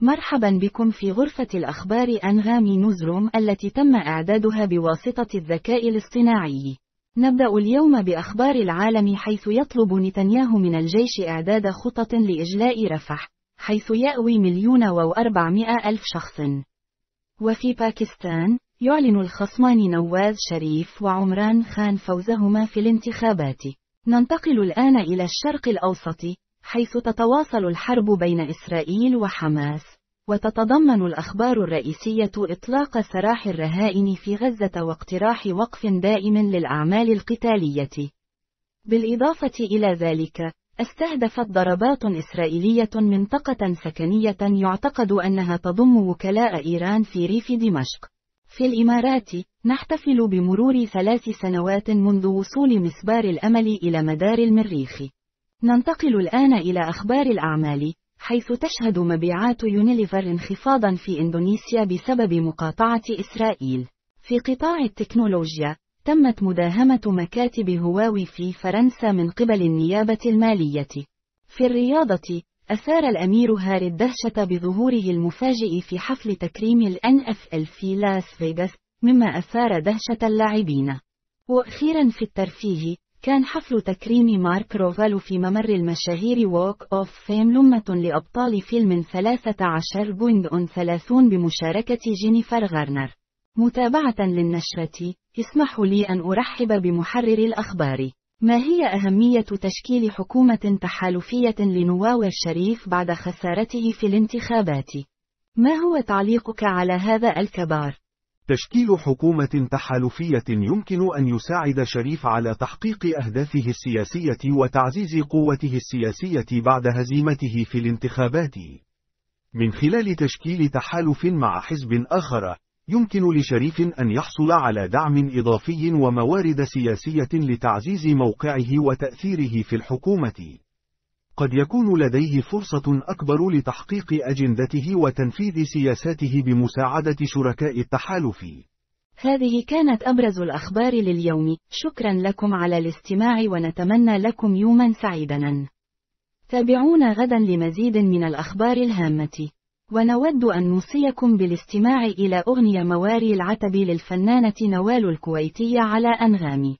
مرحبا بكم في غرفة الأخبار أنغام نوزروم التي تم إعدادها بواسطة الذكاء الاصطناعي. نبدأ اليوم بأخبار العالم حيث يطلب نتنياهو من الجيش إعداد خطط لإجلاء رفح، حيث يأوي مليون وأربعمائة ألف شخص. وفي باكستان، يعلن الخصمان نواز شريف وعمران خان فوزهما في الانتخابات. ننتقل الآن إلى الشرق الأوسط، حيث تتواصل الحرب بين إسرائيل وحماس، وتتضمن الأخبار الرئيسية إطلاق سراح الرهائن في غزة واقتراح وقف دائم للأعمال القتالية. بالإضافة إلى ذلك، استهدفت ضربات إسرائيلية منطقة سكنية يعتقد أنها تضم وكلاء إيران في ريف دمشق. في الإمارات، نحتفل بمرور ثلاث سنوات منذ وصول مسبار الأمل إلى مدار المريخ. ننتقل الآن إلى أخبار الأعمال، حيث تشهد مبيعات يونيليفر انخفاضا في إندونيسيا بسبب مقاطعة إسرائيل. في قطاع التكنولوجيا، تمت مداهمة مكاتب هواوي في فرنسا من قبل النيابة المالية. في الرياضة، أثار الأمير هاري الدهشة بظهوره المفاجئ في حفل تكريم ال NFL في لاس فيغاس، مما أثار دهشة اللاعبين. وأخيرا في الترفيه، كان حفل تكريم مارك روفالو في ممر المشاهير ووك أوف فيم لمة لأبطال فيلم 13.30 بمشاركة جينيفر غارنر. متابعة للنشرة، اسمحوا لي أن أرحب بمحرر الأخبار. ما هي أهمية تشكيل حكومة تحالفية لنواو الشريف بعد خسارته في الانتخابات؟ ما هو تعليقك على هذا الكبار؟ تشكيل حكومة تحالفية يمكن أن يساعد شريف على تحقيق أهدافه السياسية وتعزيز قوته السياسية بعد هزيمته في الانتخابات. من خلال تشكيل تحالف مع حزب آخر، يمكن لشريف أن يحصل على دعم إضافي وموارد سياسية لتعزيز موقعه وتأثيره في الحكومة. قد يكون لديه فرصة أكبر لتحقيق أجندته وتنفيذ سياساته بمساعدة شركاء التحالف. هذه كانت أبرز الأخبار لليوم، شكرا لكم على الاستماع ونتمنى لكم يوما سعيدا. تابعونا غدا لمزيد من الأخبار الهامة. ونود أن نوصيكم بالاستماع إلى أغنية مواري العتب للفنانة نوال الكويتية على أنغامي.